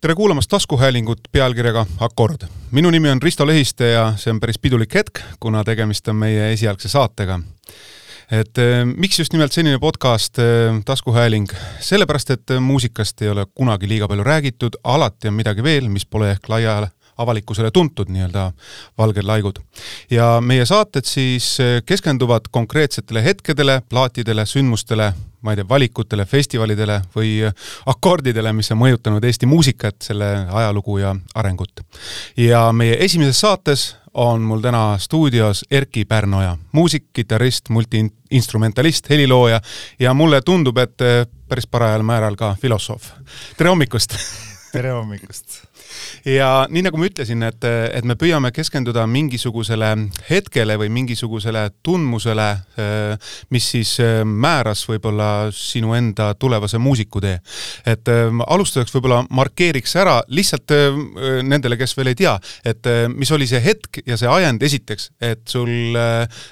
tere kuulamast taskuhäälingut pealkirjaga Akord. minu nimi on Risto Lehiste ja see on päris pidulik hetk, kuna tegemist on meie esialgse saatega. et eh, miks just nimelt selline podcast eh, Taskuhääling? sellepärast, et muusikast ei ole kunagi liiga palju räägitud, alati on midagi veel, mis pole ehk laiale avalikkusele tuntud nii-öelda valged laigud. ja meie saated siis eh, keskenduvad konkreetsetele hetkedele, plaatidele, sündmustele, ma ei tea, valikutele, festivalidele või akordidele, mis on mõjutanud Eesti muusikat, selle ajalugu ja arengut. ja meie esimeses saates on mul täna stuudios Erkki Pärnoja, muusik, kitarrist, multiinstrumentalist, helilooja ja mulle tundub, et päris parajal määral ka filosoof. tere hommikust! Tere hommikust! ja nii nagu ma ütlesin, et, et me püüame keskenduda mingisugusele hetkele või mingisugusele tundmusele, mis siis määras võib-olla sinu enda tulevase muusikutee. et alustuseks võib-olla markeeriks ära lihtsalt nendele, kes veel ei tea, et mis oli see hetk ja see ajend esiteks, et sul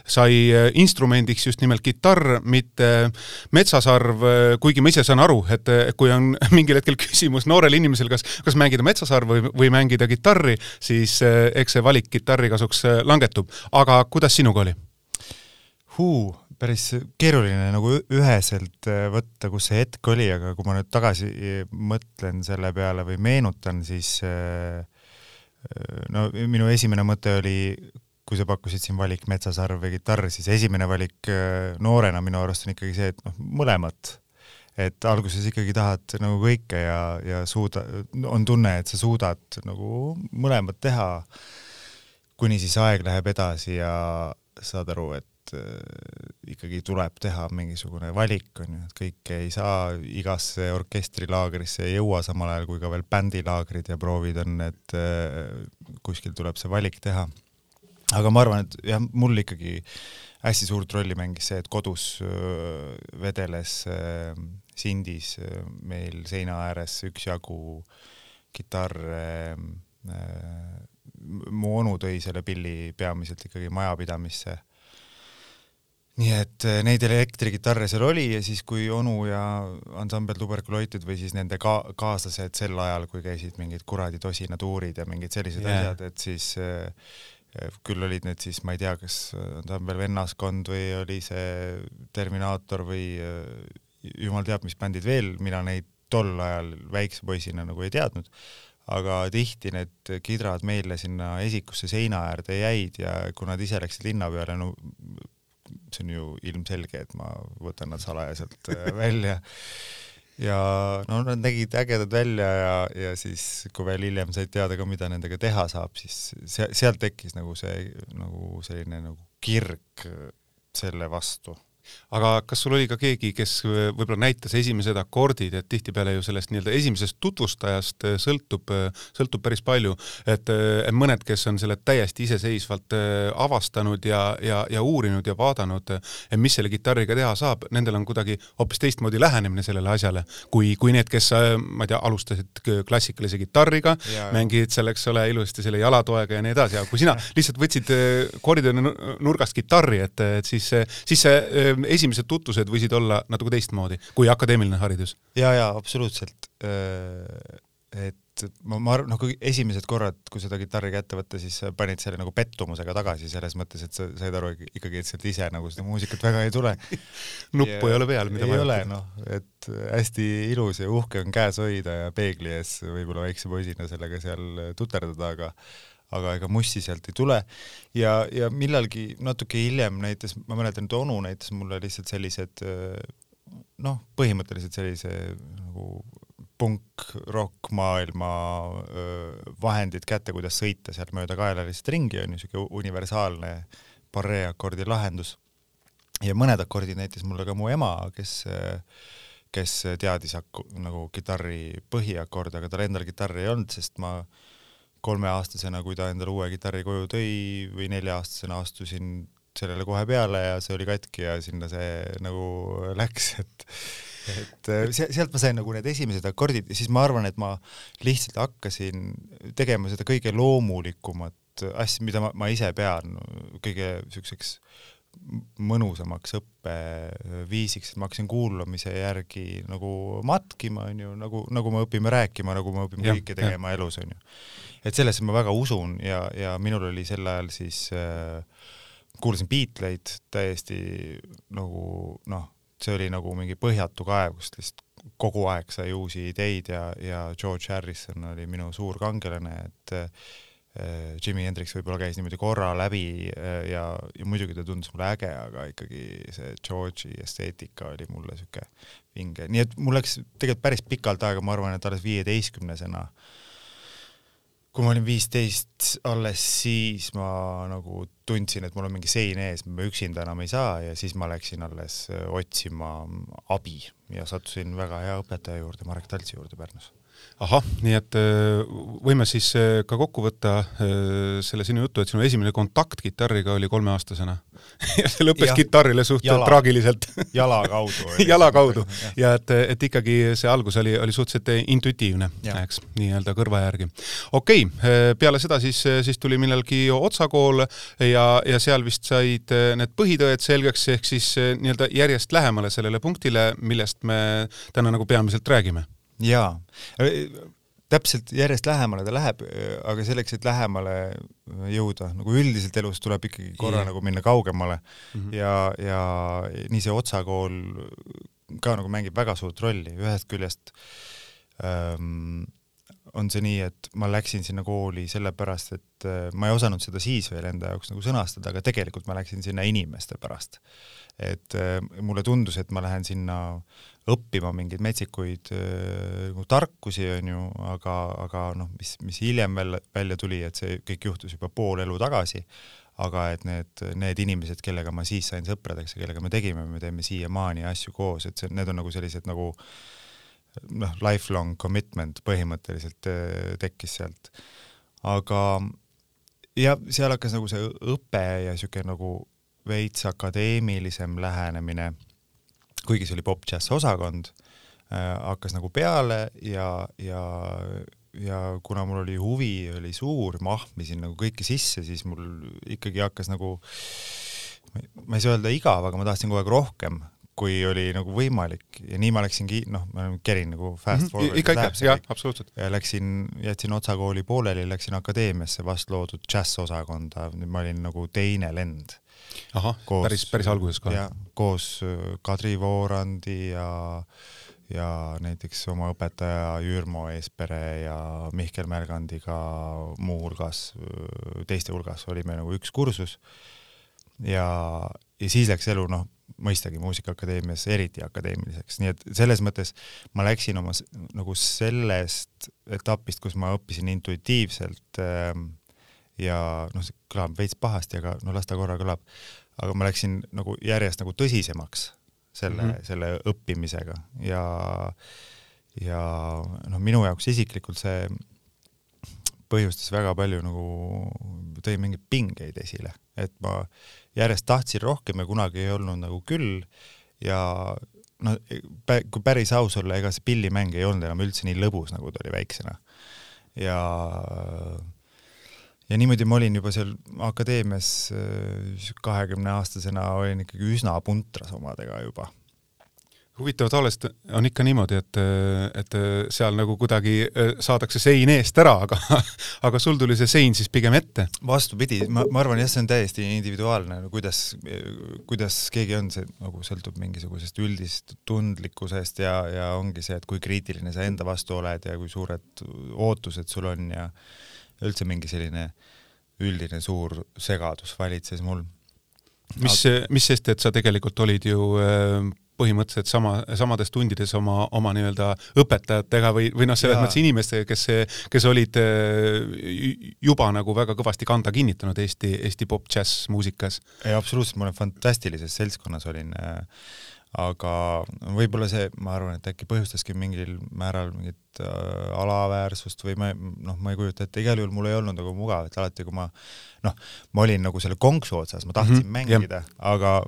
sai instrumendiks just nimelt kitarr, mitte metsasarv, kuigi ma ise saan aru, et kui on mingil hetkel küsimus noorel inimesel, kas, kas mängida metsasarv või, või mängida kitarri, siis eh, eks see valik kitarri kasuks eh, langetub. aga kuidas sinuga oli? Huu, päris keeruline nagu üheselt eh, võtta, kus see hetk oli, aga kui ma nüüd tagasi mõtlen selle peale või meenutan, siis no minu esimene mõte oli, kui sa pakkusid siin valik metsasarv või kitarr, siis esimene valik noorena minu arust on ikkagi see, et noh, mõlemat et alguses ikkagi tahad nagu kõike ja, ja suuda, on tunne, et sa suudad nagu mõlemat teha, kuni siis aeg läheb edasi ja saad aru, et äh, ikkagi tuleb teha mingisugune valik, on ju, et kõike ei saa igasse orkestrilaagrisse ei jõua samal ajal, kui ka veel bändilaagrid ja proovid on, et äh, kuskil tuleb see valik teha. aga ma arvan, et jah, mul ikkagi hästi suurt rolli mängis see, et kodus äh, vedeles Sindis meil seina ääres üksjagu kitarre äh,. mu onu tõi selle pilli peamiselt ikkagi majapidamisse. nii et neid elektrikitarre seal oli ja siis, kui onu ja ansambel Tuberkuloitud või siis nende ka-, kaaslased sel ajal, kui käisid mingid kuradi tosinatuurid ja mingid sellised yeah. asjad, et siis äh, küll olid need siis, ma ei tea, kas ansambel Vennaskond või oli see Terminaator või jumal teab, mis bändid veel, mina neid tol ajal väikse poisina nagu ei teadnud, aga tihti need kidrad meile sinna esikusse seina äärde jäid ja kui nad ise läksid linna peale, no see on ju ilmselge, et ma võtan nad salajaselt äh, välja. ja no nad nägid ägedad välja ja, ja siis, kui veel hiljem said teada ka, mida nendega teha saab, siis se-, sealt tekkis nagu see, nagu selline nagu kirg selle vastu aga kas sul oli ka keegi, kes äh, võib-olla näitas esimesed akordid, et tihtipeale ju sellest nii-öelda esimesest tutvustajast äh, sõltub, äh, sõltub päris palju, et mõned, kes on selle täiesti iseseisvalt avastanud ja, ja, ja uurinud ja vaadanud, et mis selle kitarriga teha saab, nendel on kuidagi hoopis teistmoodi lähenemine sellele asjale, kui, kui need, kes ma ei tea, alustasid klassikalise kitarriga, mängisid seal, eks ole, ilusasti selle jalatoega ja nii edasi, aga kui sina lihtsalt võtsid koridori nurgast kitarri, et, et siis, siis see esimesed tutvused võisid olla natuke teistmoodi kui akadeemiline haridus. ja, ja absoluutselt. et ma, ma arvan, noh, kui esimesed korrad, kui seda kitarri kätte võtta, siis panid selle nagu pettumusega tagasi selles mõttes, et sa said aru ikkagi, et sealt ise nagu seda muusikat väga ei tule nuppu ja, ei ole peal, mida ei ole, noh, et hästi ilus ja uhke on käes hoida ja peegli ees võib-olla väikse poisina sellega seal tuterdada, aga aga ega mussi sealt ei tule. ja, ja millalgi natuke hiljem näitas, ma mäletan, et onu näitas mulle lihtsalt sellised noh, põhimõtteliselt sellise nagu punk-rock maailma vahendid kätte, kuidas sõita sealt mööda kaela lihtsalt ringi, on ju, niisugune universaalne barree akordi lahendus. ja mõned akordid näitas mulle ka mu ema, kes kes teadis nagu kitarri põhiakorde, aga tal endal kitarri ei olnud, sest ma äh, kolmeaastasena, kui ta endale uue kitarri koju tõi või nelja-aastasena astusin sellele kohe peale ja see oli katki ja sinna see nagu läks, et et sealt ma sain nagu need esimesed akordid ja siis ma arvan, et ma lihtsalt hakkasin tegema seda kõige loomulikumat asja, mida ma, ma ise pean kõige siukseks mõnusamaks õppeviisiks, et ma hakkasin kuulamise järgi nagu matkima, onju, nagu, nagu me õpime rääkima, nagu me õpime kõike tegema ja. elus, onju. Et sellesse ma väga usun ja, ja minul oli sel ajal siis äh, kuulasin Beatleid täiesti nagu noh, see oli nagu mingi põhjatu kaev, kust lihtsalt kogu aeg sai uusi ideid ja, ja George Harrison oli minu suur kangelane, et äh, Jimi Hendrix võib-olla käis niimoodi korra läbi äh, ja, ja muidugi ta tundus mulle äge, aga ikkagi see George'i esteetika oli mulle siuke vinge, nii et mul läks tegelikult päris pikalt aega, ma arvan, et alles viieteistkümnesena äh, kui ma olin viisteist, alles siis ma nagu tundsin, et mul on mingi sein ees, ma üksinda enam ei saa ja siis ma läksin alles äh, otsima abi. Ja sattusin väga hea õpetaja juurde, Marek Taltsi juurde Pärnus ahah, nii et äh, võime siis äh, ka kokku võtta äh, selle sinu jutu, et sinu esimene kontakt kitarriga oli kolmeaastasena. Ja see lõppes ja, kitarrile suht jala, traagiliselt. Jala kaudu jala kaudu. Ja, ja et, et ikkagi see algus oli, oli suhteliselt intuitiivne, eks, nii-öelda kõrva järgi. okei okay,, peale seda siis, siis tuli millalgi otsakool ja, ja seal vist said need põhitõed selgeks, ehk siis nii-öelda järjest lähemale sellele punktile, millest me täna nagu peamiselt räägime jaa, täpselt järjest lähemale ta läheb, aga selleks, et lähemale jõuda, nagu üldiselt elus tuleb ikkagi korra yeah. nagu minna kaugemale mm -hmm. ja, ja nii see otsakool ka nagu mängib väga suurt rolli, ühest küljest ähm, on see nii, et ma läksin sinna kooli sellepärast, et äh, ma ei osanud seda siis veel enda jaoks nagu sõnastada, aga tegelikult ma läksin sinna inimeste pärast. et äh, mulle tundus, et ma lähen sinna õppima mingeid metsikuid nagu tarkusi, on ju, aga, aga noh, mis, mis hiljem välja, välja tuli, et see kõik juhtus juba pool elu tagasi, aga et need, need inimesed, kellega ma siis sain sõpradeks ja kellega me tegime, me teeme siiamaani asju koos, et see, need on nagu sellised nagu noh, lifelong commitment põhimõtteliselt tekkis sealt. aga ja seal hakkas nagu see õpe ja niisugune nagu veits akadeemilisem lähenemine kuigi see oli pop-džäss osakond äh,, hakkas nagu peale ja, ja, ja kuna mul oli huvi, oli suur, ma ahmisin nagu kõike sisse, siis mul ikkagi hakkas nagu, ma ei saa öelda igav, aga ma tahtsin kogu aeg rohkem, kui oli nagu võimalik ja nii ma läksingi, noh, ma kerin nagu fast mhm, forward mm. -hmm. ikka, ikka, jah, absoluutselt. ja läksin, jätsin Otsa kooli pooleli, läksin akadeemiasse vast loodud džässosakonda, nüüd ma olin nagu teine lend ahah, päris, päris alguses jah, koos äh, Kadri Voorandi ja ja näiteks oma õpetaja Jürmo Eespere ja Mihkel Märgandiga muuhulgas, äh, teiste hulgas olime nagu üks kursus ja, ja siis läks elu noh, mõistagi Muusikaakadeemias eriti akadeemiliseks, nii et selles mõttes ma läksin oma nagu sellest etapist, kus ma õppisin intuitiivselt äh, ja noh, see kõlab veits pahasti, aga no las ta korra kõlab, aga ma läksin nagu järjest nagu tõsisemaks selle mm, -hmm. selle õppimisega. Ja ja noh, minu jaoks isiklikult see põhjustas väga palju nagu, tõi mingeid pingeid esile, et ma järjest tahtsin rohkem ja kunagi ei olnud nagu küll ja no kui päris aus olla, ega see pillimäng ei olnud enam üldse nii lõbus, nagu ta oli väiksena. ja ja niimoodi ma olin juba seal akadeemias äh, kahekümne aastasena, olin ikkagi üsna puntras omadega juba. Huvitav, tavaliselt on ikka niimoodi, et, et seal nagu kuidagi äh, saadakse sein eest ära, aga, aga sul tuli see sein siis pigem ette? vastupidi, ma, ma arvan jah, see on täiesti individuaalne no,, kuidas, kuidas keegi on, see nagu sõltub mingisugusest üldist tundlikkusest ja, ja ongi see, et kui kriitiline sa enda vastu oled ja kui suured ootused sul on ja üldse mingi selline üldine suur segadus valitses mul. mis, mis sest, et sa tegelikult olid ju äh, põhimõtteliselt sama, samades tundides oma, oma nii-öelda õpetajatega või, või noh, selles mõttes inimestega, kes, kes olid äh, juba nagu väga kõvasti kanda kinnitanud Eesti, Eesti pop-džäss muusikas. ei, absoluutselt, ma olen fantastilises seltskonnas olin äh, aga võib-olla see, ma arvan, et äkki põhjustaski mingil määral mingit äh, alaväärsust või ma noh, ma ei kujuta ette, igal juhul mul ei olnud nagu mugav, et alati kui ma noh, ma olin nagu selle konksu otsas, ma tahtsin mm -hmm, mängida, aga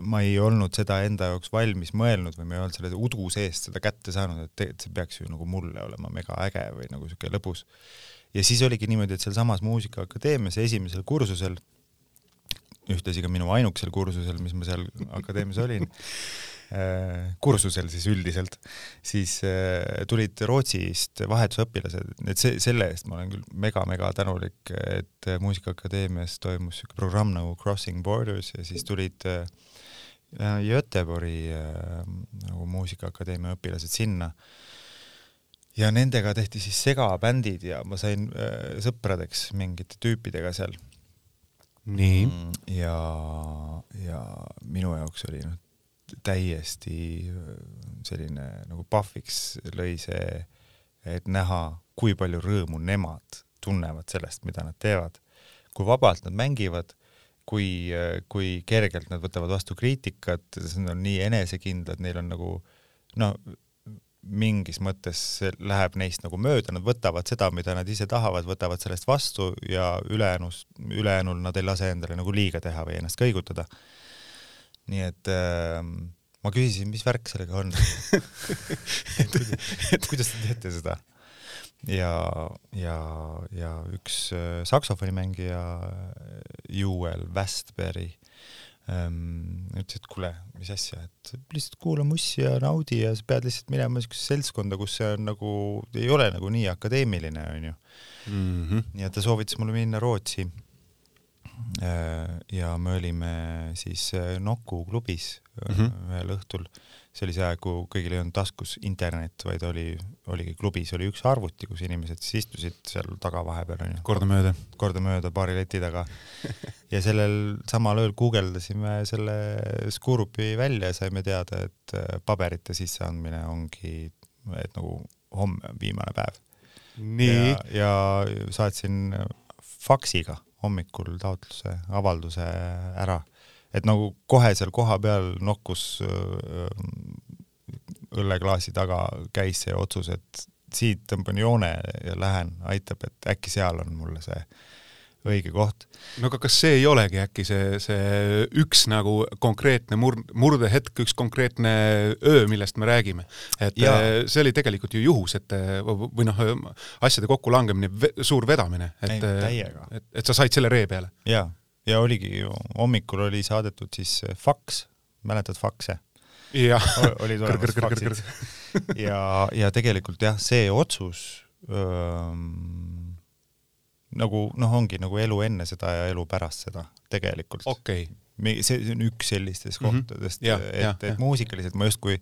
ma ei olnud seda enda jaoks valmis mõelnud või ma ei olnud selle udu seest seda kätte saanud, et tegelikult see peaks ju nagu mulle olema mega äge või nagu siuke lõbus. ja siis oligi niimoodi, et sealsamas Muusikaakadeemias esimesel kursusel ühtlasi ka minu ainukesel kursusel, mis ma seal akadeemias olin kursusel siis üldiselt, siis äh, tulid Rootsist vahetusõpilased, et see, selle eest ma olen küll mega-mega tänulik, et Muusikaakadeemias toimus niisugune programm nagu Crossing Borders ja siis tulid äh, Göteborgi nagu Muusikaakadeemia õpilased sinna ja nendega tehti siis segabändid ja ma sain äh, sõpradeks mingite tüüpidega seal. nii. Mm, ja, ja minu jaoks oli noh, täiesti äh, selline nagu pahviks lõi see, et näha, kui palju rõõmu nemad tunnevad sellest, mida nad teevad, kui vabalt nad mängivad, kui, äh, kui kergelt nad võtavad vastu kriitikat, nad on nii enesekindlad, neil on nagu no mingis mõttes läheb neist nagu mööda, nad võtavad seda, mida nad ise tahavad, võtavad sellest vastu ja ülejäänus, ülejäänul nad ei lase endale nagu liiga teha või ennast kõigutada. Nii et äh, ma küsisin, mis värk sellega on et, et kuidas te teete seda? ja, ja, ja üks äh, saksofonimängija Juel Westberry ähm, ütles, et kuule, mis asja, et lihtsalt kuula mussi ja naudi ja sa pead lihtsalt minema niisugusesse seltskonda, kus see on nagu, ei ole nagu nii akadeemiline, onju. Mhm. ja ta soovitas mulle minna Rootsi. Äh, ja me olime siis äh, Nuku klubis mm -hmm. ühel õhtul see oli see aeg, kui kõigil ei olnud taskus internet, vaid oli, oligi klubis oli üks arvuti, kus inimesed siis istusid seal taga vahepeal onju. kordamööda. kordamööda baari leti taga. ja sellel samal ööl guugeldasime selle Skurupi välja ja saime teada, et paberite sisseandmine ongi, et nagu homme on viimane päev. nii. ja saatsin faksiga hommikul taotluse, avalduse ära. Et nagu kohe seal kohapeal nokkus õlleklaasi taga käis see otsus, et siit tõmban joone ja lähen, aitab, et äkki seal on mulle see õige koht. no aga kas see ei olegi äkki see, see üks nagu konkreetne mur-, murdehetk, üks konkreetne öö, millest me räägime? et ja. see oli tegelikult ju juhus, et või noh, asjade kokkulangemine, suur vedamine, et, et, et sa said selle ree peale? jaa ja oligi ju, hommikul oli saadetud siis äh, faks, mäletad fakse? jah. olid olemas faksid. ja, ja tegelikult jah, see otsus öö, nagu noh, ongi nagu elu enne seda ja elu pärast seda tegelikult. Okay.. see on üks sellistest mm -hmm. kohtadest, et, et muusikaliselt ma justkui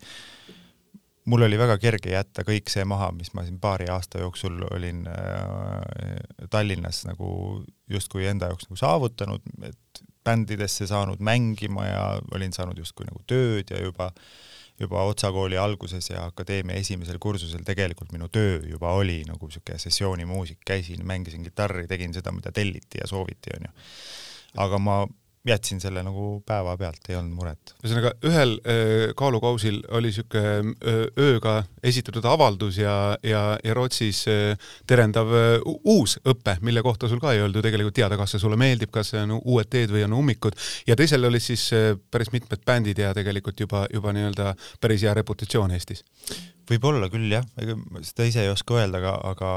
mul oli väga kerge jätta kõik see maha, mis ma siin paari aasta jooksul olin äh, Tallinnas nagu justkui enda jaoks nagu saavutanud, et bändidesse saanud mängima ja olin saanud justkui nagu tööd ja juba juba otsakooli alguses ja akadeemia esimesel kursusel tegelikult minu töö juba oli nagu siuke sessioonimuusik, käisin, mängisin kitarri, tegin seda, mida telliti ja sooviti, onju. aga ma jätsin selle nagu päevapealt, ei olnud muret. ühesõnaga, ühel öö, kaalukausil oli niisugune ööga esitatud avaldus ja, ja, ja Rootsis öö, terendav öö, uus õpe, mille kohta sul ka ei olnud ju tegelikult teada, kas see sulle meeldib, kas see on uued teed või on ummikud, ja teisel olid siis öö, päris mitmed bändid ja tegelikult juba, juba nii-öelda päris hea reputatsioon Eestis võib-olla küll jah, ega seda ise ei oska öelda, aga, aga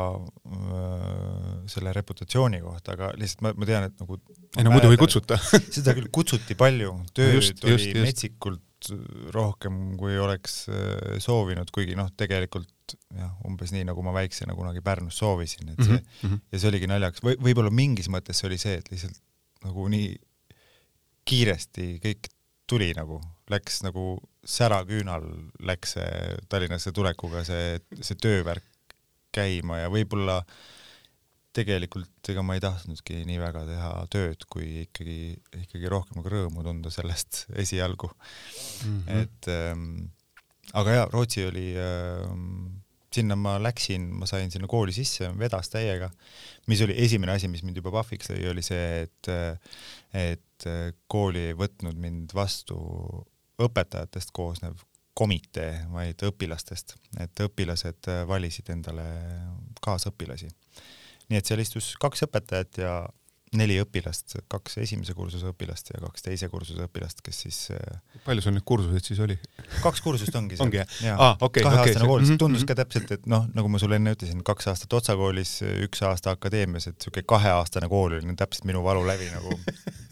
äh, selle reputatsiooni kohta, aga lihtsalt ma, ma tean, et nagu ei no muidu ei kutsuta. seda küll kutsuti palju, tööd just, oli just, metsikult rohkem, kui oleks äh, soovinud, kuigi noh, tegelikult jah, umbes nii, nagu ma väiksena kunagi Pärnus soovisin, et see mm -hmm. ja see oligi naljakas. Või võib-olla mingis mõttes see oli see, et lihtsalt nagu nii kiiresti kõik tuli nagu, läks nagu säraküünal läks see Tallinnasse tulekuga see, see töövärk käima ja võib-olla tegelikult ega ma ei tahtnudki nii väga teha tööd, kui ikkagi, ikkagi rohkem nagu rõõmu tunda sellest esialgu mm. -hmm. et ähm, aga jaa, Rootsi oli ähm,, sinna ma läksin, ma sain sinna kooli sisse, vedas täiega, mis oli esimene asi, mis mind juba pahviks lõi, oli see, et et kooli ei võtnud mind vastu õpetajatest koosnev komitee, vaid õpilastest, et õpilased äh, valisid endale kaasõpilasi. nii et seal istus kaks õpetajat ja neli õpilast, kaks esimese kursuse õpilast ja kaks teise kursuse õpilast, kes siis äh, palju sul neid kursuseid siis oli? kaks kursust ongi ongi jah? Ah, okay, kaheaastane okay, koolis mm, -hmm. tundus ka täpselt, et noh, nagu ma sulle enne ütlesin, kaks aastat Otsa koolis, üks aasta akadeemias, et siuke kaheaastane kool oli täpselt minu valulävi nagu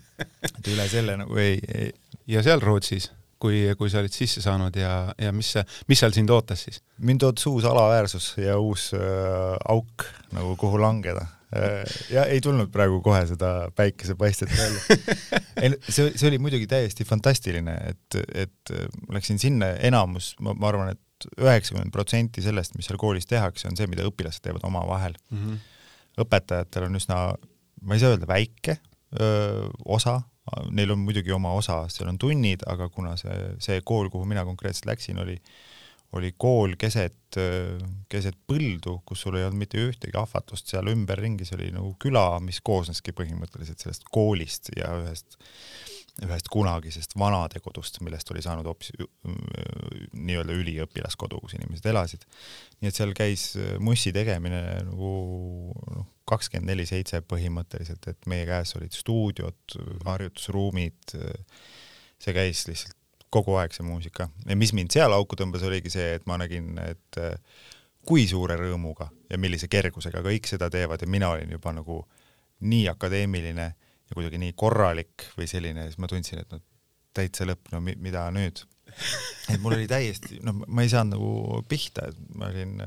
et üle selle nagu ei, ei. ja seal Rootsis, kui, kui sa olid sisse saanud ja, ja mis, mis seal sind ootas siis? mind ootas uus alaväärsus ja uus äh, auk nagu kuhu langeda äh, ja ei tulnud praegu kohe seda päikesepaistet välja. ei, see, see oli muidugi täiesti fantastiline, et, et läksin sinna, enamus, ma, ma arvan, et üheksakümmend protsenti sellest, mis seal koolis tehakse, on see, mida õpilased teevad omavahel mm. -hmm. õpetajatel on üsna, ma ei saa öelda väike öö, osa, neil on muidugi oma osa, seal on tunnid, aga kuna see, see kool, kuhu mina konkreetselt läksin, oli oli kool keset, keset põldu, kus sul ei olnud mitte ühtegi ahvatlust seal ümberringi, see oli nagu küla, mis koosneski põhimõtteliselt sellest koolist ja ühest ühest kunagisest vanadekodust, millest oli saanud hoopis nii-öelda üliõpilaskodu, kus inimesed elasid. nii et seal käis mussi tegemine nagu noh, kakskümmend neli seitse põhimõtteliselt, et meie käes olid stuudiod, harjutusruumid, see käis lihtsalt kogu aeg, see muusika. ja mis mind seal auku tõmbas, oligi see, et ma nägin, et kui suure rõõmuga ja millise kergusega kõik seda teevad ja mina olin juba nagu nii akadeemiline ja kuidagi nii korralik või selline, siis ma tundsin, et no täitsa lõpp, no mi mida nüüd. et mul oli täiesti, noh, ma ei saanud nagu pihta, et ma olin,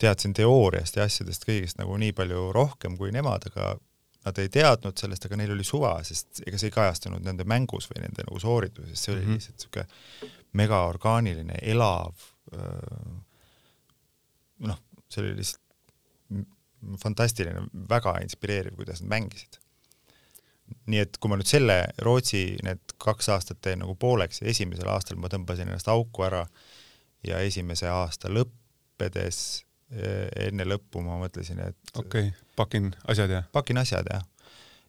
teadsin teooriast ja asjadest kõigest nagu nii palju rohkem kui nemad, aga nad ei teadnud sellest, aga neil oli suva, sest ega see ei kajastunud nende mängus või nende nagu soorituses, see oli mm -hmm. lihtsalt niisugune megaorgaaniline, elav noh, see oli lihtsalt fantastiline, väga inspireeriv, kuidas nad mängisid nii et kui ma nüüd selle Rootsi need kaks aastat teen nagu pooleks ja esimesel aastal ma tõmbasin ennast auku ära ja esimese aasta lõppedes eh, enne lõppu ma mõtlesin, et okei okay,, pakin asjad ja? pakin asjad jah.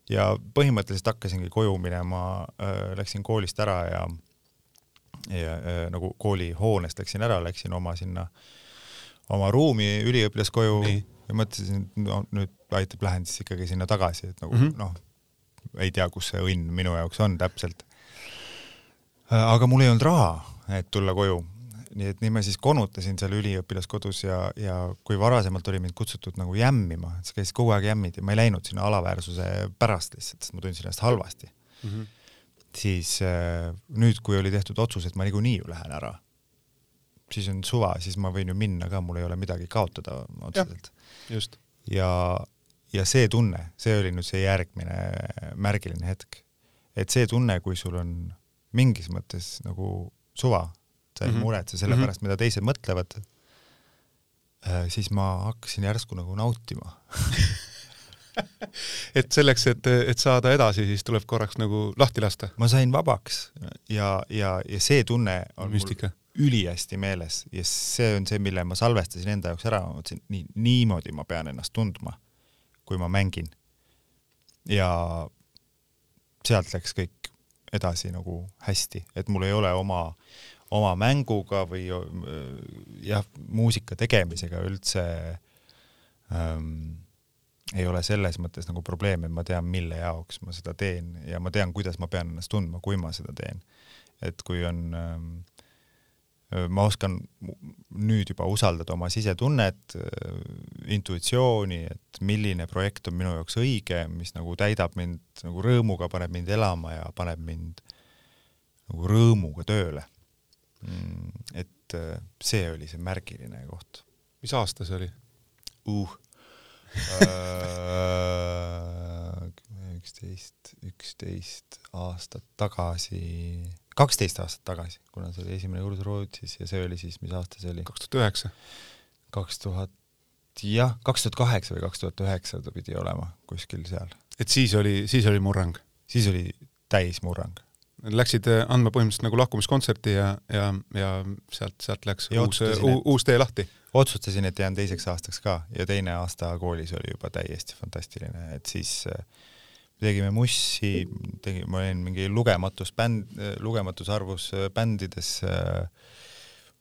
ja põhimõtteliselt hakkasingi koju minema äh,, läksin koolist ära ja ja äh, nagu koolihoonest läksin ära, läksin oma sinna, oma ruumi üliõpilaskoju Nii. ja mõtlesin, et no nüüd aitab, lähen siis ikkagi sinna tagasi, et nagu mm -hmm. noh ei tea, kus see õnn minu jaoks on täpselt. aga mul ei olnud raha, et tulla koju, nii et nii ma siis konutasin seal üliõpilaskodus ja, ja kui varasemalt oli mind kutsutud nagu jämmima, siis käis kogu aeg jämmid ja ma ei läinud sinna alaväärsuse pärast lihtsalt, sest ma tundsin ennast halvasti mm. -hmm. siis äh, nüüd, kui oli tehtud otsus, et ma niikuinii ju lähen ära, siis on suva, siis ma võin ju minna ka, mul ei ole midagi kaotada otseselt. ja, ja see tunne, see oli nüüd see järgmine märgiline hetk. et see tunne, kui sul on mingis mõttes nagu suva, sa ei mm -hmm. muretse selle pärast mm, -hmm. mida teised mõtlevad, äh, siis ma hakkasin järsku nagu nautima et selleks, et, et saada edasi, siis tuleb korraks nagu lahti lasta? ma sain vabaks ja, ja, ja see tunne on Müstika. mul ülihästi meeles ja see on see, mille ma salvestasin enda jaoks ära, ma mõtlesin, nii, niimoodi ma pean ennast tundma kui ma mängin. ja sealt läks kõik edasi nagu hästi, et mul ei ole oma, oma mänguga või jah, muusika tegemisega üldse ähm, ei ole selles mõttes nagu probleemi, ma tean, mille jaoks ma seda teen ja ma tean, kuidas ma pean ennast tundma, kui ma seda teen. et kui on ähm, ma oskan nüüd juba usaldada oma sisetunnet, intuitsiooni, et milline projekt on minu jaoks õige, mis nagu täidab mind nagu rõõmuga, paneb mind elama ja paneb mind nagu rõõmuga tööle. Mm, et see oli see märgiline koht. mis aasta see oli uh.? üksteist, üksteist aastat tagasi kaksteist aastat tagasi, kuna see oli esimene kord Rootsis ja see oli siis, mis aasta see oli? kaks tuhat üheksa. kaks tuhat, jah, kaks tuhat kaheksa või kaks tuhat üheksa ta pidi olema kuskil seal. et siis oli, siis oli murrang? siis oli täismurrang. Läksid äh, andma põhimõtteliselt nagu lahkumiskontserti ja, ja, ja sealt, sealt läks ja uus, uus tee lahti? otsustasin, et jään teiseks aastaks ka ja teine aasta koolis oli juba täiesti fantastiline, et siis äh, tegime mussi, tegi, ma olin mingi lugematus bänd, lugematus arvus äh, bändides. Äh,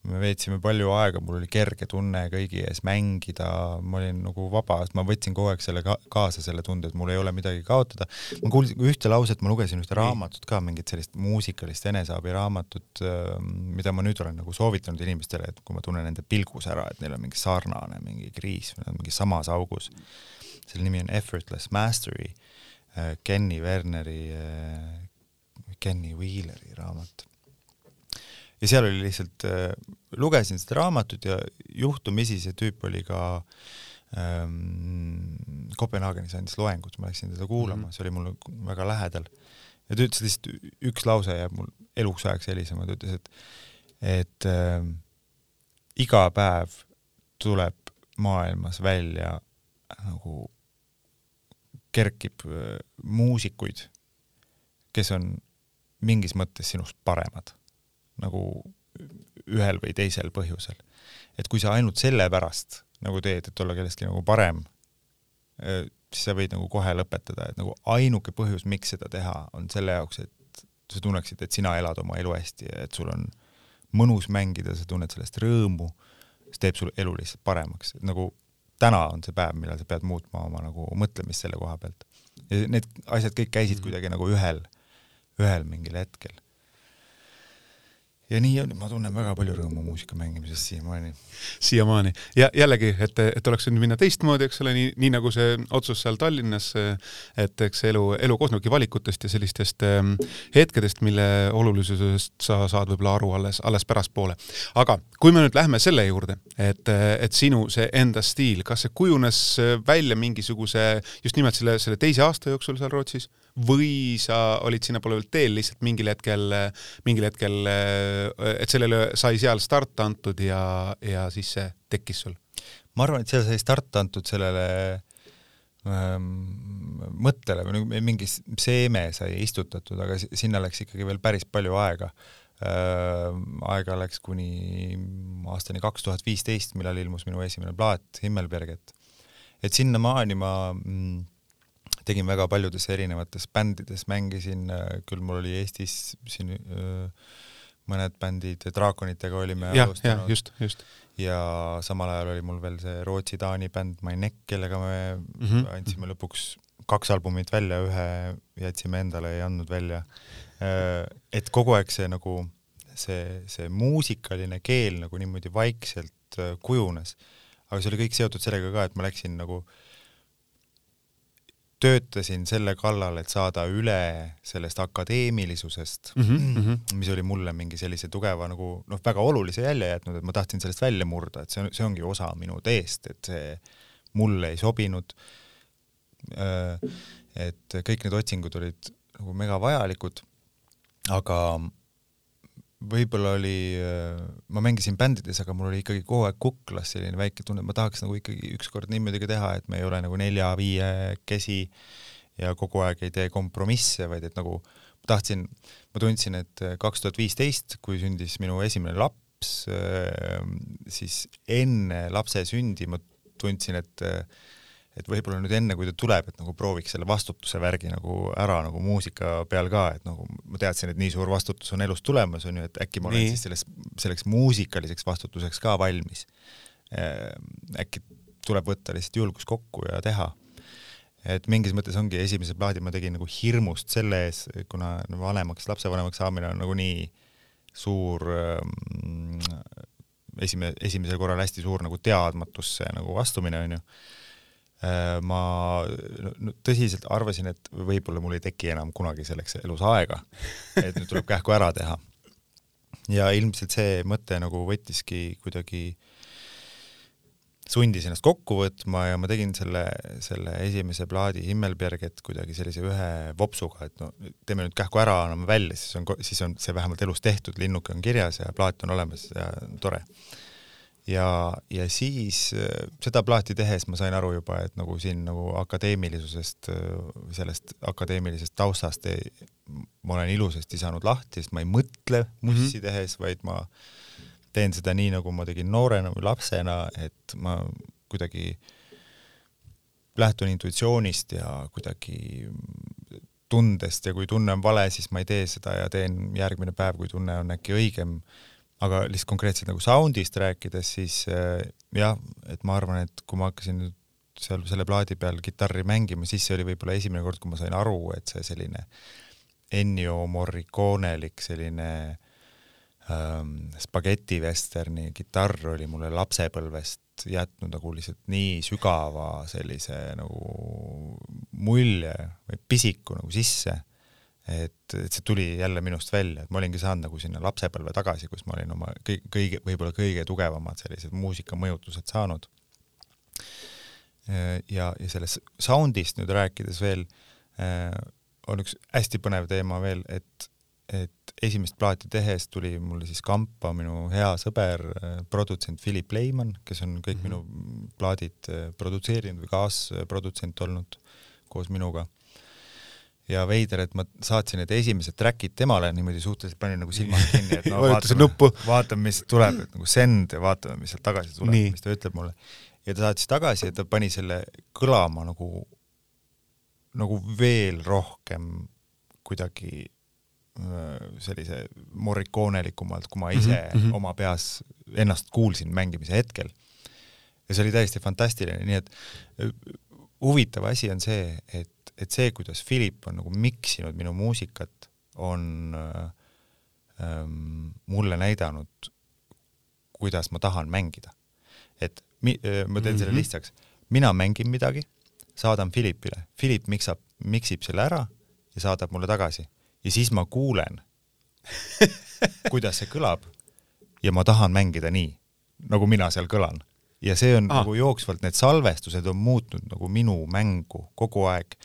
me veetsime palju aega, mul oli kerge tunne kõigi ees mängida, ma olin nagu vaba, ma võtsin kogu aeg selle ka kaasa, selle tunde, et mul ei ole midagi kaotada. ma kuulsin ühte lauset, ma lugesin ühte raamatut ka, mingit sellist muusikalist eneseabiraamatut, äh, mida ma nüüd olen nagu soovitanud inimestele, et kui ma tunnen nende pilgus ära, et neil on mingi sarnane mingi kriis, mingi samas augus. selle nimi on Effortless Mastery Kenny Werneri äh, Kenny Wheeleri raamat. ja seal oli lihtsalt äh,, lugesin seda raamatut ja juhtumisi see tüüp oli ka ähm, Kopenhaagenis andis loengut, ma läksin teda kuulama mm, -hmm. see oli mulle väga lähedal. ja ta ütles lihtsalt, üks lause jääb mul eluks ajaks helisema, ta ütles, et, et äh, iga päev tuleb maailmas välja nagu kerkib äh, muusikuid, kes on mingis mõttes sinust paremad, nagu ühel või teisel põhjusel. et kui sa ainult sellepärast nagu teed, et olla kellestki nagu parem, äh, siis sa võid nagu kohe lõpetada, et nagu ainuke põhjus, miks seda teha, on selle jaoks, et sa tunneksid, et sina elad oma elu hästi ja et sul on mõnus mängida, sa tunned sellest rõõmu, see teeb sul elu lihtsalt paremaks, et nagu täna on see päev, millal sa pead muutma oma nagu mõtlemist selle koha pealt. ja need asjad kõik käisid mm -hmm. kuidagi nagu ühel, ühel mingil hetkel ja nii on, ma tunnen väga palju rõõmu muusika mängimisest siiamaani. siiamaani ja jällegi, et, et oleks võinud minna teistmoodi, eks ole, nii, nii nagu see otsus seal Tallinnas, et eks elu, elu koosnebki valikutest ja sellistest ähm, hetkedest, mille olulisusest sa saad võib-olla aru alles, alles pärastpoole. aga kui me nüüd lähme selle juurde, et, et sinu see enda stiil, kas see kujunes välja mingisuguse, just nimelt selle, selle teise aasta jooksul seal Rootsis? Või sa olid sinnapoole veel teel lihtsalt mingil hetkel, mingil hetkel, et sellele sai seal start antud ja, ja siis see tekkis sul? ma arvan, et seal sai start antud sellele ähm, mõttele või nagu mingi seeme sai istutatud, aga sinna läks ikkagi veel päris palju aega äh,. aega läks kuni aastani kaks tuhat viisteist, millal ilmus minu esimene plaat Himmelberget. et sinnamaani ma mm, tegin väga paljudes erinevates bändides, mängisin, äh, küll mul oli Eestis siin öö, äh, mõned bändid, Draakonitega olime ja, alustanud. just, just. ja samal ajal oli mul veel see Rootsi-Taani bänd My Neck, kellega me mm -hmm. andsime lõpuks kaks albumit välja, ühe jätsime endale, ei andnud välja. Äh, et kogu aeg see nagu, see, see muusikaline keel nagu niimoodi vaikselt kujunes. aga see oli kõik seotud sellega ka, et ma läksin nagu äh, töötasin selle kallal, et saada üle sellest akadeemilisusest mm, -hmm. mis oli mulle mingi sellise tugeva nagu noh, väga olulise jälje jätnud, et ma tahtsin sellest välja murda, et see on, see ongi osa minu teest, et see mulle ei sobinud. Äh, et kõik need otsingud olid nagu mega vajalikud, aga võib-olla oli, ma mängisin bändides, aga mul oli ikkagi kogu aeg kuklas selline väike tunne, et ma tahaks nagu ikkagi ükskord niimoodi ka teha, et me ei ole nagu nelja-viiekesi ja kogu aeg ei tee kompromisse, vaid et nagu tahtsin, ma tundsin, et kaks tuhat viisteist, kui sündis minu esimene laps, siis enne lapse sündi ma tundsin, et et võib-olla nüüd enne, kui ta tuleb, et nagu prooviks selle vastutuse värgi nagu ära nagu muusika peal ka, et nagu ma teadsin, et nii suur vastutus on elus tulemas, on ju, et äkki ma olen nii. siis selles, selleks muusikaliseks vastutuseks ka valmis. Ehm, äkki tuleb võtta lihtsalt julgus kokku ja teha. et mingis mõttes ongi esimese plaadi ma tegin nagu hirmust selle ees, kuna vanemaks, lapsevanemaks saamine on nagu nii suur ähm, esime-, esimesel korral hästi suur nagu teadmatusse nagu astumine, onju Äh, ma tõsiselt arvasin, et võib-olla mul ei teki enam kunagi selleks elus aega, et nüüd tuleb kähku ära teha. ja ilmselt see mõte nagu võttiski kuidagi, sundis ennast kokku võtma ja ma tegin selle, selle esimese plaadi Himmelberget kuidagi sellise ühe vopsuga, et no teeme nüüd kähku ära, anname välja, siis on, siis on see vähemalt elus tehtud, linnuke on kirjas ja plaat on olemas ja tore ja, ja siis äh, seda plaati tehes ma sain aru juba, et nagu siin nagu akadeemilisusest, äh, sellest akadeemilisest taustast ei, ma olen ilusasti saanud lahti, sest ma ei mõtle mussi mm -hmm. tehes, vaid ma teen seda nii, nagu ma tegin noorena või lapsena, et ma kuidagi lähtun intuitsioonist ja kuidagi tundest ja kui tunne on vale, siis ma ei tee seda ja teen järgmine päev, kui tunne on äkki õigem aga lihtsalt konkreetselt nagu sound'ist rääkides, siis äh, jah, et ma arvan, et kui ma hakkasin nüüd seal selle plaadi peal kitarri mängima, siis see oli võib-olla esimene kord, kui ma sain aru, et see selline Ennio Morriconelik selline ähm, spageti vesterni kitarr oli mulle lapsepõlvest jätnud nagu lihtsalt nii sügava sellise nagu mulje või pisiku nagu sisse, et, et see tuli jälle minust välja, et ma olingi saanud nagu sinna lapsepõlve tagasi, kus ma olin oma kõige, kõige, võib-olla kõige tugevamad sellised muusikamõjutused saanud. ja, ja sellest sound'ist nüüd rääkides veel äh, on üks hästi põnev teema veel, et, et esimest plaati tehes tuli mulle siis kampa minu hea sõber, äh, produtsent Philip Leiman, kes on kõik mm -hmm. minu plaadid äh, produtseerinud või kaasprodutsent olnud koos minuga ja veider, et ma saatsin need esimesed track'id temale niimoodi suhteliselt panin nagu silmad kinni, et no vaatame, vaatame, mis tuleb, et nagu send ja vaatame, mis sealt tagasi tuleb, mis ta ütleb mulle. ja ta saatis tagasi ja ta pani selle kõlama nagu nagu veel rohkem kuidagi sellise morrikoonelikumalt, kui ma ise mm -hmm. oma peas ennast kuulsin mängimise hetkel. ja see oli täiesti fantastiline, nii et huvitav asi on see, et, et see, kuidas Philip on nagu miksinud minu muusikat, on ähm, mulle näidanud, kuidas ma tahan mängida. et mi, ma teen mm -hmm. selle mhm. lihtsaks, mina mängin midagi saadan Philipile, Philip miksab, miksib selle ära ja saadab mulle tagasi ja siis ma kuulen kuidas see kõlab ja ma tahan mängida nii, nagu mina seal kõlan. ja see on ah. nagu jooksvalt, need salvestused on muutnud nagu minu mängu kogu aeg,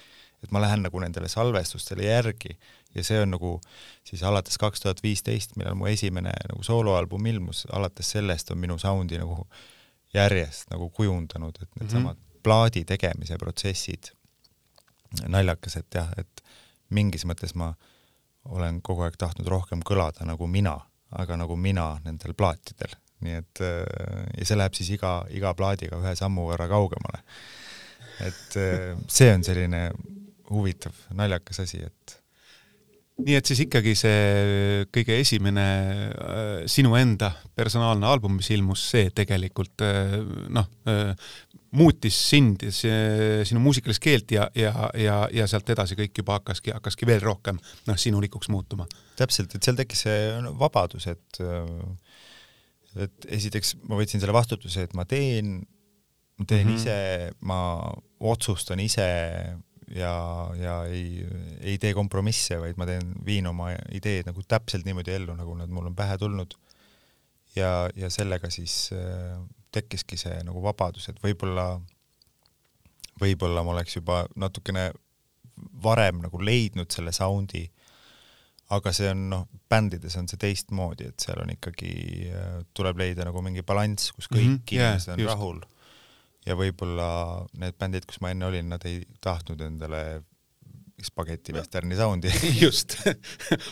et ma lähen nagu nendele salvestustele järgi. Ja see on nagu siis alates kaks tuhat viisteist, millal mu esimene nagu sooloalbum ilmus, alates sellest on minu soundi nagu järjest nagu kujundanud, et needsamad mm -hmm plaadi tegemise protsessid. Naljakas, et jah, et mingis mõttes ma olen kogu aeg tahtnud rohkem kõlada nagu mina, aga nagu mina nendel plaatidel, nii et ja see läheb siis iga, iga plaadiga ühe sammu võrra kaugemale. et see on selline huvitav, naljakas asi, et nii et siis ikkagi see kõige esimene äh, sinu enda personaalne album, mis ilmus, see tegelikult äh, noh äh,, muutis sind, sinu muusikalist keelt ja, ja, ja, ja sealt edasi kõik juba hakkaski, hakkaski veel rohkem noh, sinulikuks muutuma. täpselt, et seal tekkis see vabadus, et et esiteks ma võtsin selle vastutuse, et ma teen, ma teen mm -hmm. ise, ma otsustan ise ja, ja ei, ei tee kompromisse, vaid ma teen, viin oma ideed nagu täpselt niimoodi ellu, nagu nad mul on pähe tulnud. ja, ja sellega siis äh, tekkiski see nagu vabadus, et võib-olla, võib-olla ma oleks juba natukene varem nagu leidnud selle sound'i, aga see on noh, bändides on see teistmoodi, et seal on ikkagi, äh, tuleb leida nagu mingi balanss, kus kõik mm -hmm, inimesed yeah, on just. rahul. Ja võib-olla need bändid, kus ma enne olin, nad ei tahtnud endale spageti vesterni soundi. Just.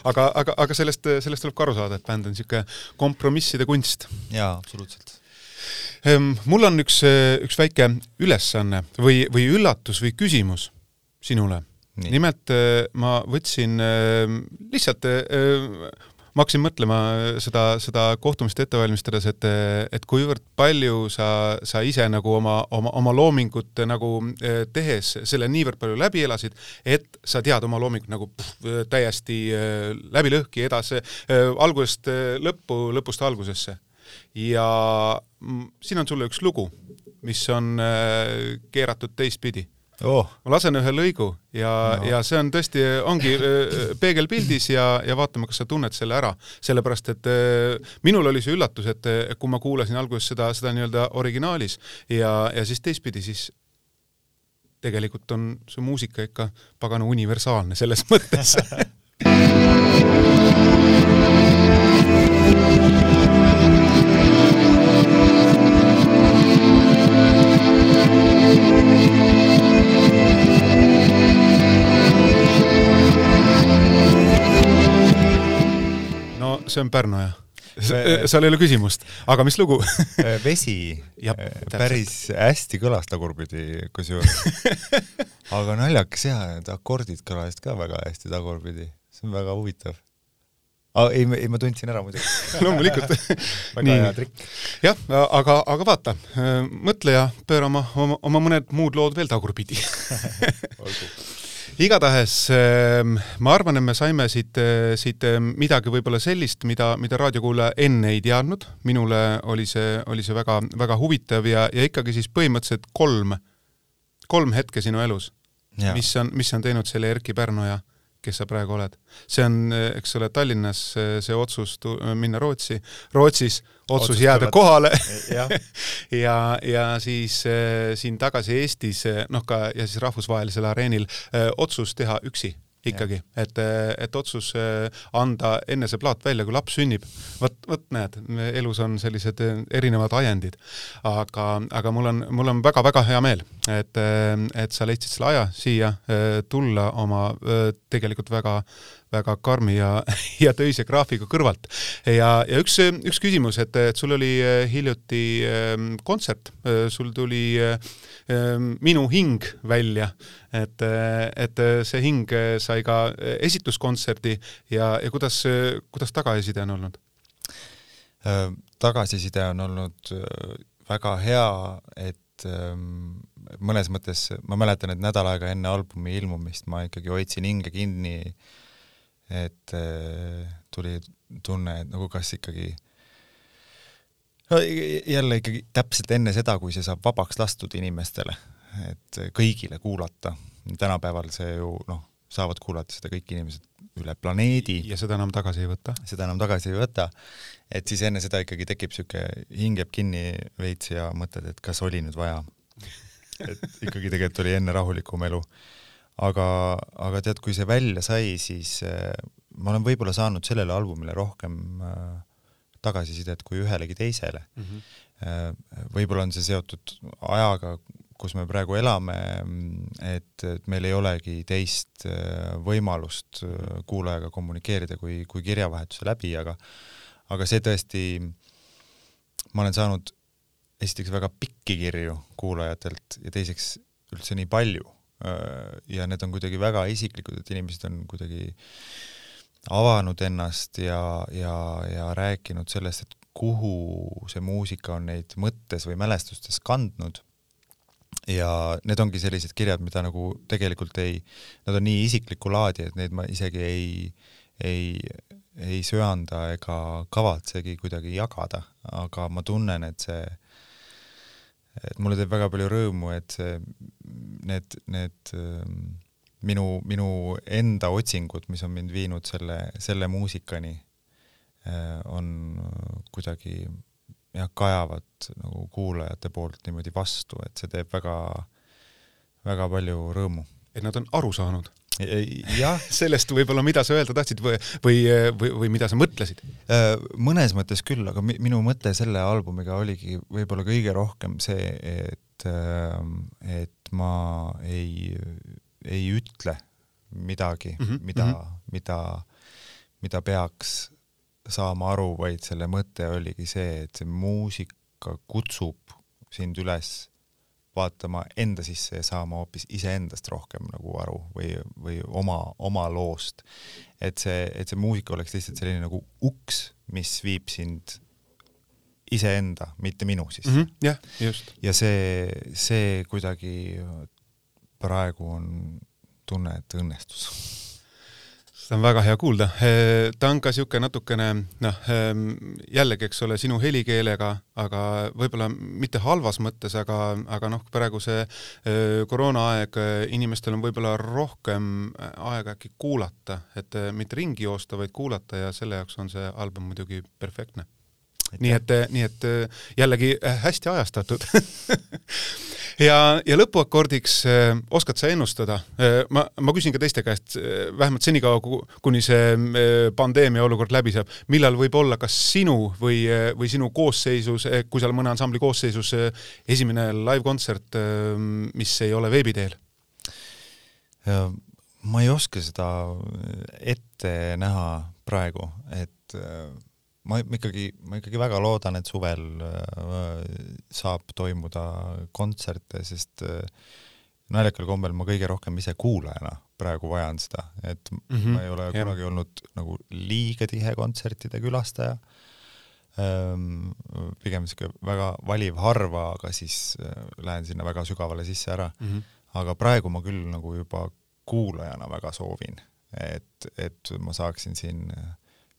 Aga, aga, aga sellest, sellest tuleb ka aru saada, et bänd on niisugune kompromisside kunst. jaa, absoluutselt. Ehm, mul on üks, üks väike ülesanne või, või üllatus või küsimus sinule. nimelt eh, ma võtsin ehm, lihtsalt eh, ma hakkasin mõtlema seda, seda kohtumist ette valmistades, et, et kuivõrd palju sa, sa ise nagu oma, oma, oma loomingut nagu tehes selle niivõrd palju läbi elasid, et sa tead oma loomingut nagu pff, täiesti läbi lõhki edasi, algusest lõppu, lõpust algusesse. Ja siin on sulle üks lugu, mis on keeratud teistpidi oh.. ma lasen ühe lõigu ja no., ja see on tõesti, ongi äh, peegelpildis ja, ja vaatame, kas sa tunned selle ära, sellepärast et äh, minul oli see üllatus, et kui ma kuulasin alguses seda, seda nii-öelda originaalis ja, ja siis teistpidi, siis tegelikult on see muusika ikka pagana universaalne selles mõttes see on Pärnu jah? seal ei ole küsimust, aga mis lugu? Vesi Jab, päris hästi kõlas tagurpidi kusjuures. aga naljakas ja, need akordid kõlasid ka väga hästi tagurpidi, see on väga huvitav. Ah,. ei, ei ma tundsin ära muidugi. Loomulikult. Väga hea trikk. jah, aga, aga vaata, mõtle ja pööra oma, oma, oma mõned muud lood veel tagurpidi. Olgu igatahes ehm, ma arvan, et me saime siit, eh, siit eh, midagi võib-olla sellist, mida, mida raadiokuulaja enne ei teadnud, minule oli see, oli see väga, väga huvitav ja, ja ikkagi siis põhimõtteliselt kolm, kolm hetke sinu elus, mis on, mis on teinud selle Erkki Pärnoja, kes sa praegu oled. see on, eks ole, Tallinnas see otsus minna Rootsi, Rootsis otsus jääda kohale. Ja, ja, ja siis äh, siin tagasi Eestis, noh ka ja siis rahvusvahelisel areenil äh, otsus teha üksi ikkagi, et, et otsus anda enne see plaat välja, kui laps sünnib. vot, vot näed, elus on sellised erinevad ajendid. aga, aga mul on, mul on väga-väga hea meel, et, et sa leidsid selle aja siia tulla oma tegelikult väga väga karmi ja, ja töise graafiku kõrvalt. ja, ja üks, üks küsimus, et, et sul oli hiljuti kontsert, sul tuli Minu hing välja, et, et see hing sai ka esituskontserdi ja, ja kuidas, kuidas tagasiside on olnud? tagasiside on olnud väga hea, et mõnes mõttes, ma mäletan, et nädal aega enne albumi ilmumist ma ikkagi hoidsin hinge kinni, et tuli tunne, et nagu kas ikkagi no jälle ikkagi täpselt enne seda, kui see saab vabaks lastud inimestele, et kõigile kuulata. tänapäeval see ju noh, saavad kuulata seda kõik inimesed üle planeedi. ja seda enam tagasi ei võta? seda enam tagasi ei võta. et siis enne seda ikkagi tekib niisugune, hing jääb kinni veits ja mõtled, et kas oli nüüd vaja. et ikkagi tegelikult oli enne rahulikum elu. Aga, aga tead, kui see välja sai, siis äh, ma olen võib-olla saanud sellele albumile rohkem äh, tagasisidet kui ühelegi teisele mm. -hmm. võib-olla on see seotud ajaga, kus me praegu elame, et, et meil ei olegi teist võimalust kuulajaga kommunikeerida kui, kui kirjavahetuse läbi, aga aga see tõesti, ma olen saanud esiteks väga pikki kirju kuulajatelt ja teiseks üldse nii palju ja need on kuidagi väga isiklikud, et inimesed on kuidagi äh, avanud ennast ja, ja, ja rääkinud sellest, et kuhu see muusika on neid mõttes või mälestustes kandnud. ja need ongi sellised kirjad, mida nagu tegelikult ei, nad on nii isiklikku laadi, et neid ma isegi ei, ei, ei söanda ega kavatsegi kuidagi jagada, aga ma tunnen, et see, et mulle teeb väga palju rõõmu, et see, need, need minu, minu enda otsingud, mis on mind viinud selle, selle muusikani, äh, on kuidagi jah, kajavad nagu kuulajate poolt niimoodi vastu, et see teeb väga, väga palju rõõmu. et nad on aru saanud? jah. sellest võib-olla, mida sa öelda tahtsid või, või, või, või mida sa mõtlesid? Äh, mõnes mõttes küll, aga minu mõte selle albumiga oligi võib-olla kõige rohkem see, et, äh, et ma ei ei ütle midagi mm, -hmm. mida mm, -hmm. mida, mida peaks saama aru, vaid selle mõte oligi see, et see muusika kutsub sind üles vaatama enda sisse ja saama hoopis iseendast rohkem nagu aru või, või oma, oma loost. et see, et see muusika oleks lihtsalt selline nagu uks, mis viib sind iseenda, mitte minu siis mm. -hmm, jah, just. ja see, see kuidagi praegu on tunne, et õnnestus seda on väga hea kuulda. ta on ka niisugune natukene noh, jällegi, eks ole, sinu helikeelega, aga võib-olla mitte halvas mõttes, aga, aga noh, praegu see koroonaaeg, inimestel on võib-olla rohkem aega äkki kuulata, et mitte ringi joosta, vaid kuulata ja selle jaoks on see album muidugi perfektne nii et, nii et jällegi äh, hästi ajastatud ja, ja lõpuakordiks äh, oskad sa ennustada äh,? ma, ma küsin ka teiste käest äh,, vähemalt senikaua, kuni see äh, pandeemia olukord läbi saab, millal võib olla kas sinu või, äh, või sinu koosseisus, äh, kui oled mõne ansambli koosseisus, esimene live-kontsert, mis ei ole veebi teel? ma ei oska seda ette näha praegu, et ma ikkagi, ma ikkagi väga loodan, et suvel äh, saab toimuda kontserte, sest äh, naljakal kombel ma kõige rohkem ise kuulajana praegu vajan seda, et mm -hmm, ma ei ole jah. kunagi olnud nagu liiga tihe kontsertide külastaja ähm,. pigem niisugune väga valiv harva, aga siis äh, lähen sinna väga sügavale sisse ära mm. -hmm. aga praegu ma küll nagu juba kuulajana väga soovin, et, et ma saaksin siin äh,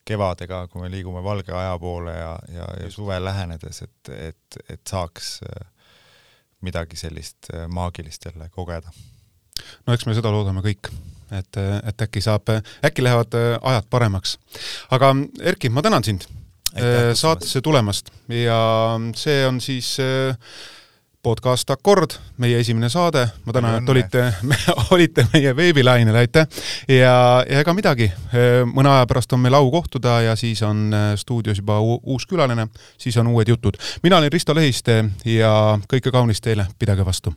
kevadega, kui me liigume valge aja poole ja, ja, ja suve lähenedes, et, et, et saaks äh, midagi sellist äh, maagilist jälle kogeda. no eks me seda loodame kõik et, et äkki saab, äkki lähevad ajad paremaks. aga Erki, ma tänan sind saatesse tulemast ja see on siis äh, podcast Akord, meie esimene saade, ma tänan, et olite, olite meie veebilainel, aitäh! ja, ja ega midagi, mõne aja pärast on meil au kohtuda ja siis on äh, stuudios juba uus külaline, siis on uued jutud. mina olin Risto Lehiste ja kõike kaunist teile, pidage vastu!